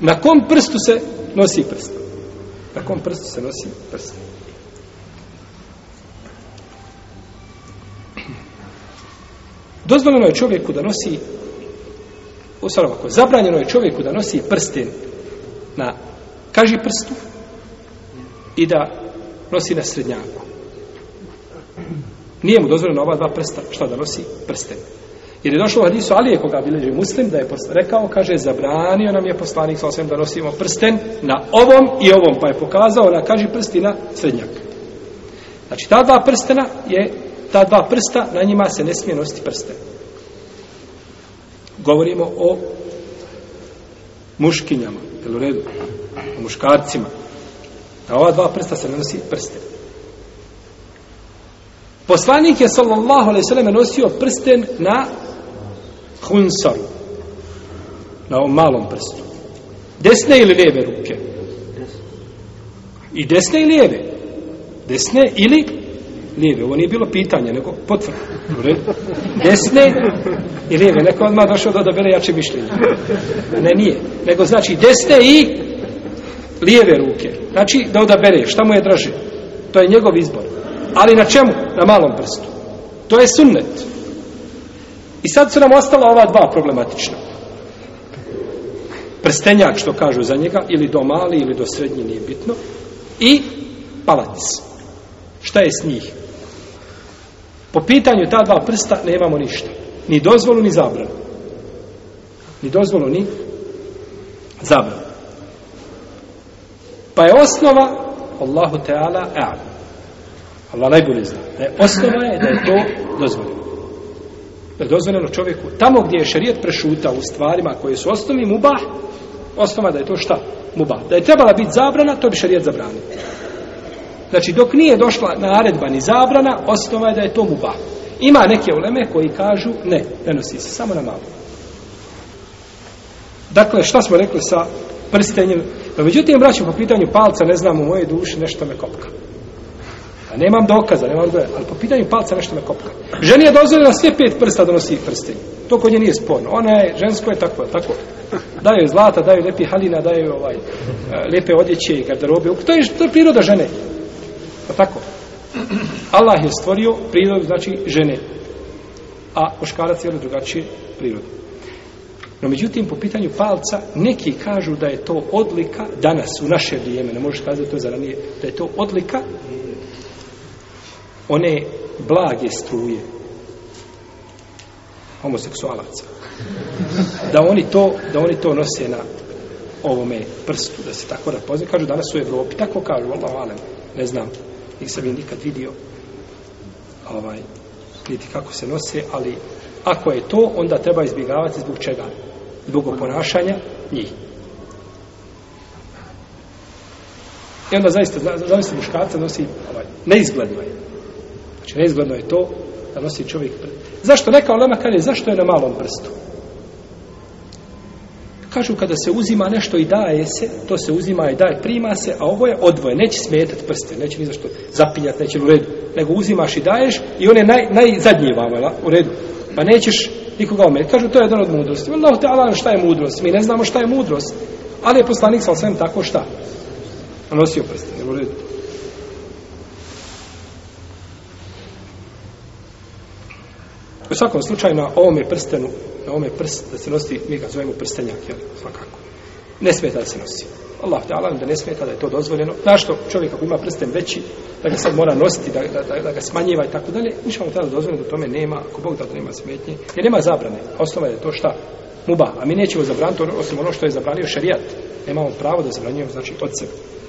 Na kom prstu se nosi prst? Na kom prstu se nosi prst? Dozvoljeno je čovjeku da nosi Ustavno ako zabranjeno je čovjeku da nosi prsten na kaži prstu i da nosi na srednjaku. Nije mu dozvoljeno ova dva prsta, šta da nosi? Prsten. Jer je došlo u hadisu Alije koga bileži muslim da je rekao, kaže, zabranio nam je poslanik sa osvijem da nosimo prsten na ovom i ovom, pa je pokazao na kaži prsti na srednjak. Znači, ta dva prstena je, ta dva prsta, na njima se ne smije nositi prsten. Govorimo o muškinjama, jel u redu? O muškarcima. Na ova dva prsta se ne nosi prsten. Poslanik je sallallahu alejhi ve nosio prsten na hunsaru, na ovom malom prstu. Desne ili lijeve ruke? I desne i lijeve. Desne ili lijeve. Ovo nije bilo pitanje, nego potvrda. Desne i lijeve. Neko odmah došao da odabere jače mišljenje. Ne, nije. Nego znači desne i lijeve ruke. Znači da odabere. Šta mu je draže? To je njegov izbor. Ali na čemu? Na malom prstu. To je sunnet. I sad su nam ostala ova dva problematična. Prstenjak, što kažu za njega, ili do mali, ili do srednji, nije bitno. I palac. Šta je s njih? Po pitanju ta dva prsta nemamo ništa. Ni dozvolu, ni zabranu. Ni dozvolu, ni zabranu. Pa je osnova Allahu Teala Allah osnova je da je to dozvoljeno da je dozvoljeno čovjeku tamo gdje je šerijet prešuta u stvarima koje su osnovni mubah, osnova da je to šta? Muba. Da je trebala biti zabrana, to bi šerijet zabranio. Znači, dok nije došla naredba ni zabrana, osnova je da je to muba. Ima neke uleme koji kažu, ne, ne nosi se, samo na malo. Dakle, šta smo rekli sa prstenjem? No, pa međutim, vraćam po pitanju palca, ne znam, u moje duši nešto me kopka nemam dokaza, nemam dokaza, ali po pitanju palca nešto me kopka. Ženi je dozvoljena sve pet prsta da nosi prste. To kod nje nije sporno. Ona je, žensko je tako, tako. Daju je zlata, daju lepi halina, daju ovaj, e, lepe odjeće i garderobe. To je, to priroda žene. Pa tako. Allah je stvorio prirodu, znači žene. A muškarac je drugačije prirodu. No međutim, po pitanju palca, neki kažu da je to odlika danas, u naše vrijeme, ne možeš kazati to za ranije, da je to odlika one blage struje homoseksualaca. Da oni to, da oni to nose na ovome prstu, da se tako pozne Kažu danas u Europi, tako kažu, Allah ne znam, nisam je nikad vidio ovaj, niti kako se nose, ali ako je to, onda treba izbjegavati zbog čega? Zbog oponašanja njih. I onda zaista, zaista muškarca nosi ovaj, neizgledno je. Znači, neizgledno je to da nosi čovjek prst. Zašto? Neka olema kaže, zašto je na malom prstu? Kažu, kada se uzima nešto i daje se, to se uzima i daje, prima se, a ovo je odvoje, neće smetati prste, neće ni zašto zapinjati, neće u redu, nego uzimaš i daješ i on je naj, najzadnji vama, u redu. Pa nećeš nikoga ometiti. Kažu, to je jedan od mudrosti. No, te šta je mudrost? Mi ne znamo šta je mudrost, ali je poslanik sa tako šta? Nosio prste, u redu. U svakom slučaju na ovome prstenu, na ovome prst, da se nosi, mi ga zovemo prstenjak, jel, svakako. Ne smeta da se nosi. Allah te da ne smeta da je to dozvoljeno. Zašto čovjek ako ima prsten veći, da ga sad mora nositi, da, da, da ga smanjiva i tako dalje, ništa mu tada dozvoljeno da tome nema, ako Bog da to nema smetnje, jer nema zabrane. Osnova je to šta? Muba. A mi nećemo zabraniti ono, osim ono što je zabranio šerijat. Nemamo pravo da zabranjujemo, znači, od sebe.